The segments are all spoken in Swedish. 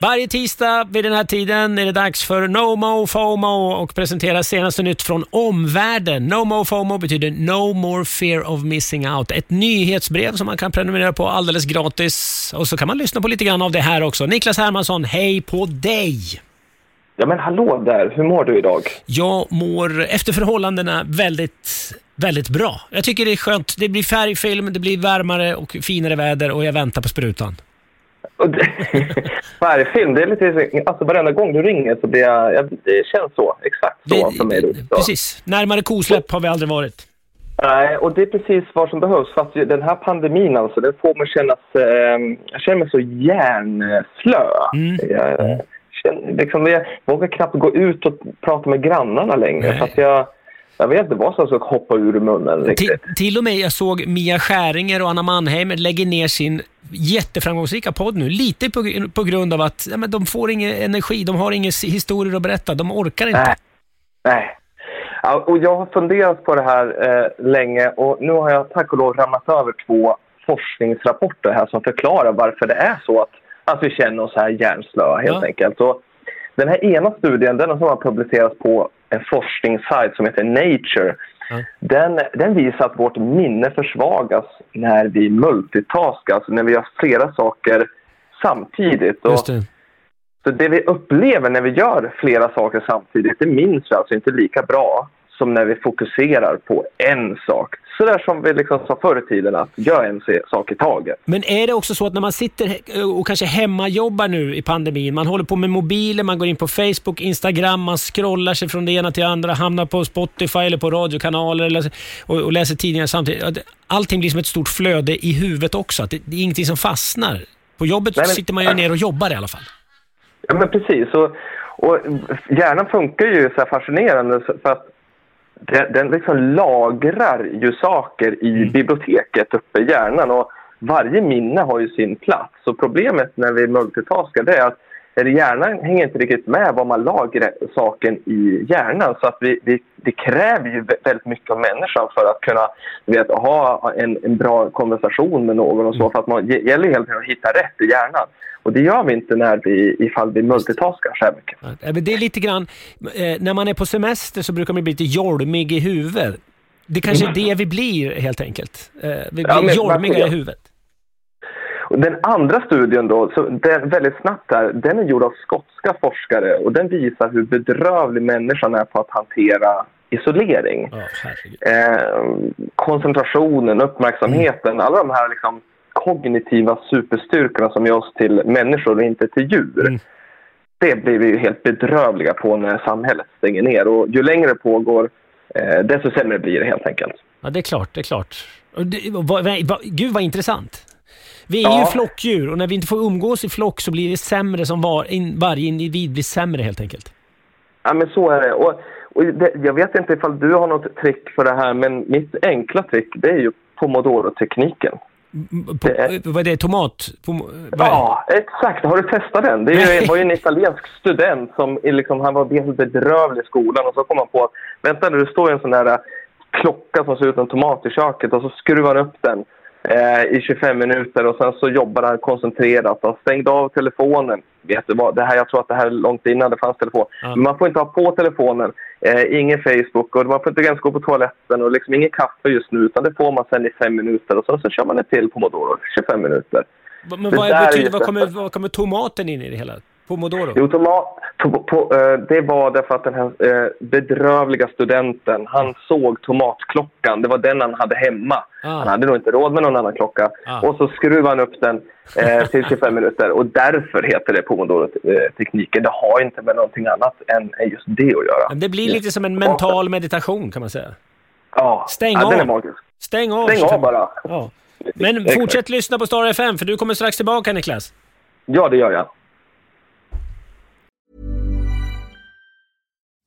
Varje tisdag vid den här tiden är det dags för No Mo FOMO och presentera senaste nytt från omvärlden. No Mo FOMO betyder No More Fear of Missing Out. Ett nyhetsbrev som man kan prenumerera på alldeles gratis. Och så kan man lyssna på lite grann av det här också. Niklas Hermansson, hej på dig! Ja men hallå där, hur mår du idag? Jag mår efter förhållandena väldigt, väldigt bra. Jag tycker det är skönt. Det blir färgfilm, det blir varmare och finare väder och jag väntar på sprutan. Det- Färgfilm, det är lite... Alltså varenda gång du ringer så blir jag... jag det känns så. Exakt så för mig. Så. Precis. Närmare kosläpp har vi aldrig varit. Nej, och det är precis vad som behövs. Fast den här pandemin alltså, den får mig kännas... Eh, jag känner mig så hjärnslö. Jag, känner, liksom, jag vågar knappt gå ut och prata med grannarna längre. Nej. För jag, jag vet inte vad som ska hoppa ur munnen Till, riktigt. till och med jag såg Mia Skäringer och Anna Mannheim lägger ner sin jätteframgångsrika podd nu. Lite på, på grund av att ja, men de får ingen energi, de har inga historier att berätta, de orkar inte. Nej. Nej. Ja, och jag har funderat på det här eh, länge och nu har jag tack och lov ramlat över två forskningsrapporter här som förklarar varför det är så att, att vi känner oss här hjärnslöa helt Ja. enkelt. Och den här ena studien den har publicerats på en forskningssajt som heter Nature Den, den visar att vårt minne försvagas när vi multitaskar, alltså när vi gör flera saker samtidigt. Och Just det. så det vi upplever när vi gör flera saker samtidigt, det minns vi alltså inte lika bra som när vi fokuserar på en sak. Så där som vi liksom sa förr i tiden, att gör en sak i taget. Men är det också så att när man sitter och kanske hemmajobbar nu i pandemin, man håller på med mobilen, man går in på Facebook, Instagram, man scrollar sig från det ena till det andra, hamnar på Spotify eller på radiokanaler eller, och, och läser tidningar samtidigt. Allting blir som ett stort flöde i huvudet också. Att det, det är ingenting som fastnar. På jobbet Nej, men- sitter man ju ner och jobbar i alla fall. Ja, men precis. Och, och hjärnan funkar ju så här fascinerande för att den, den liksom lagrar ju saker i biblioteket uppe i hjärnan och varje minne har ju sin plats. Så problemet när vi multitaskar det är att eller hjärnan hänger inte riktigt med vad man lagrar saken i hjärnan. Så att vi, vi, det kräver ju vä- väldigt mycket av människan för att kunna vet, ha en, en bra konversation med någon och så. För att man gäller helt enkelt att hitta rätt i hjärnan. Och det gör vi inte när vi, ifall vi multitaskar så här mycket. Ja, Det är lite grann, eh, när man är på semester så brukar man bli lite jolmig i huvudet. Det kanske är det vi blir helt enkelt. Eh, vi Ja, blir men jolmiga i huvudet. Och Den andra studien då, så den, väldigt snabbt här, den är gjord av skotska forskare och den visar hur bedrövlig människan är på att hantera isolering. Herregud. Eh, koncentrationen, uppmärksamheten, alla de här liksom kognitiva superstyrkorna som gör oss till människor och inte till djur. Mm. Det blir vi ju helt bedrövliga på när samhället stänger ner och ju längre det pågår eh, desto sämre blir det helt enkelt. Ja, det är klart. Det är klart. Det, vad, vad, vad, gud vad intressant. Vi är Ja. ju flockdjur och när vi inte får umgås i flock så blir det sämre som var, in, varje individ blir sämre helt enkelt. Ja, men så är det. Och, och det, jag vet inte ifall du har något trick för det här, men mitt enkla trick det är ju pomodoro-tekniken. Det är- Vad är det? Tomat? På, vad är- Ja, exakt. Har du testat den? Det ju, var ju en italiensk student som liksom, han var helt bedrövlig i skolan och så kom han på att vänta nu, det står ju en sån där äh, klocka som ser ut som en tomat i köket och så skruvar han upp den eh, i 25 minuter och sen så jobbar han koncentrerat och stängde av telefonen. Vet du vad, det här, jag tror att det här är långt innan det fanns telefon. Ja. Men man får inte ha på telefonen, eh, ingen Facebook och man får inte ens gå på toaletten och liksom ingen kaffe just nu utan det får man sen i fem minuter och sen så kör man ett till pomodoro, 25 minuter. Men vad, betyder, vad, kommer, vad kommer tomaten in i det hela? Pomodoro? Jo, tomat, to, på, eh, det var därför att den här eh, bedrövliga studenten, han såg tomatklockan. Det var den han hade hemma. Ah. Han hade nog inte råd med någon annan klocka. Ah. Och så skruvade han upp den eh, till 25 minuter. Och därför heter det pomodoro-tekniken. Det har inte med någonting annat än just det att göra. Det blir lite som en mental meditation kan man säga. Ja, Stäng ja, av. Den är magisk. Stäng av. Stäng av 25. bara. Ja. Men fortsätt lyssna på Star FM, för du kommer strax tillbaka Niklas. Ja, det gör jag.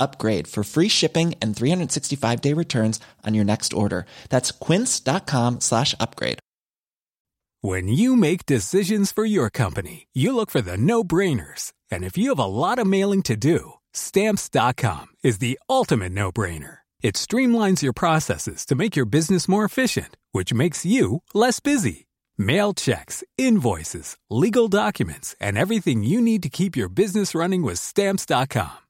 upgrade for free shipping and 365 day returns on your next order. That's quince.com slash upgrade. When you make decisions for your company, you look for the no brainers. And if you have a lot of mailing to do, stamps.com is the ultimate no brainer. It streamlines your processes to make your business more efficient, which makes you less busy. Mail checks, invoices, legal documents, and everything you need to keep your business running with stamps.com.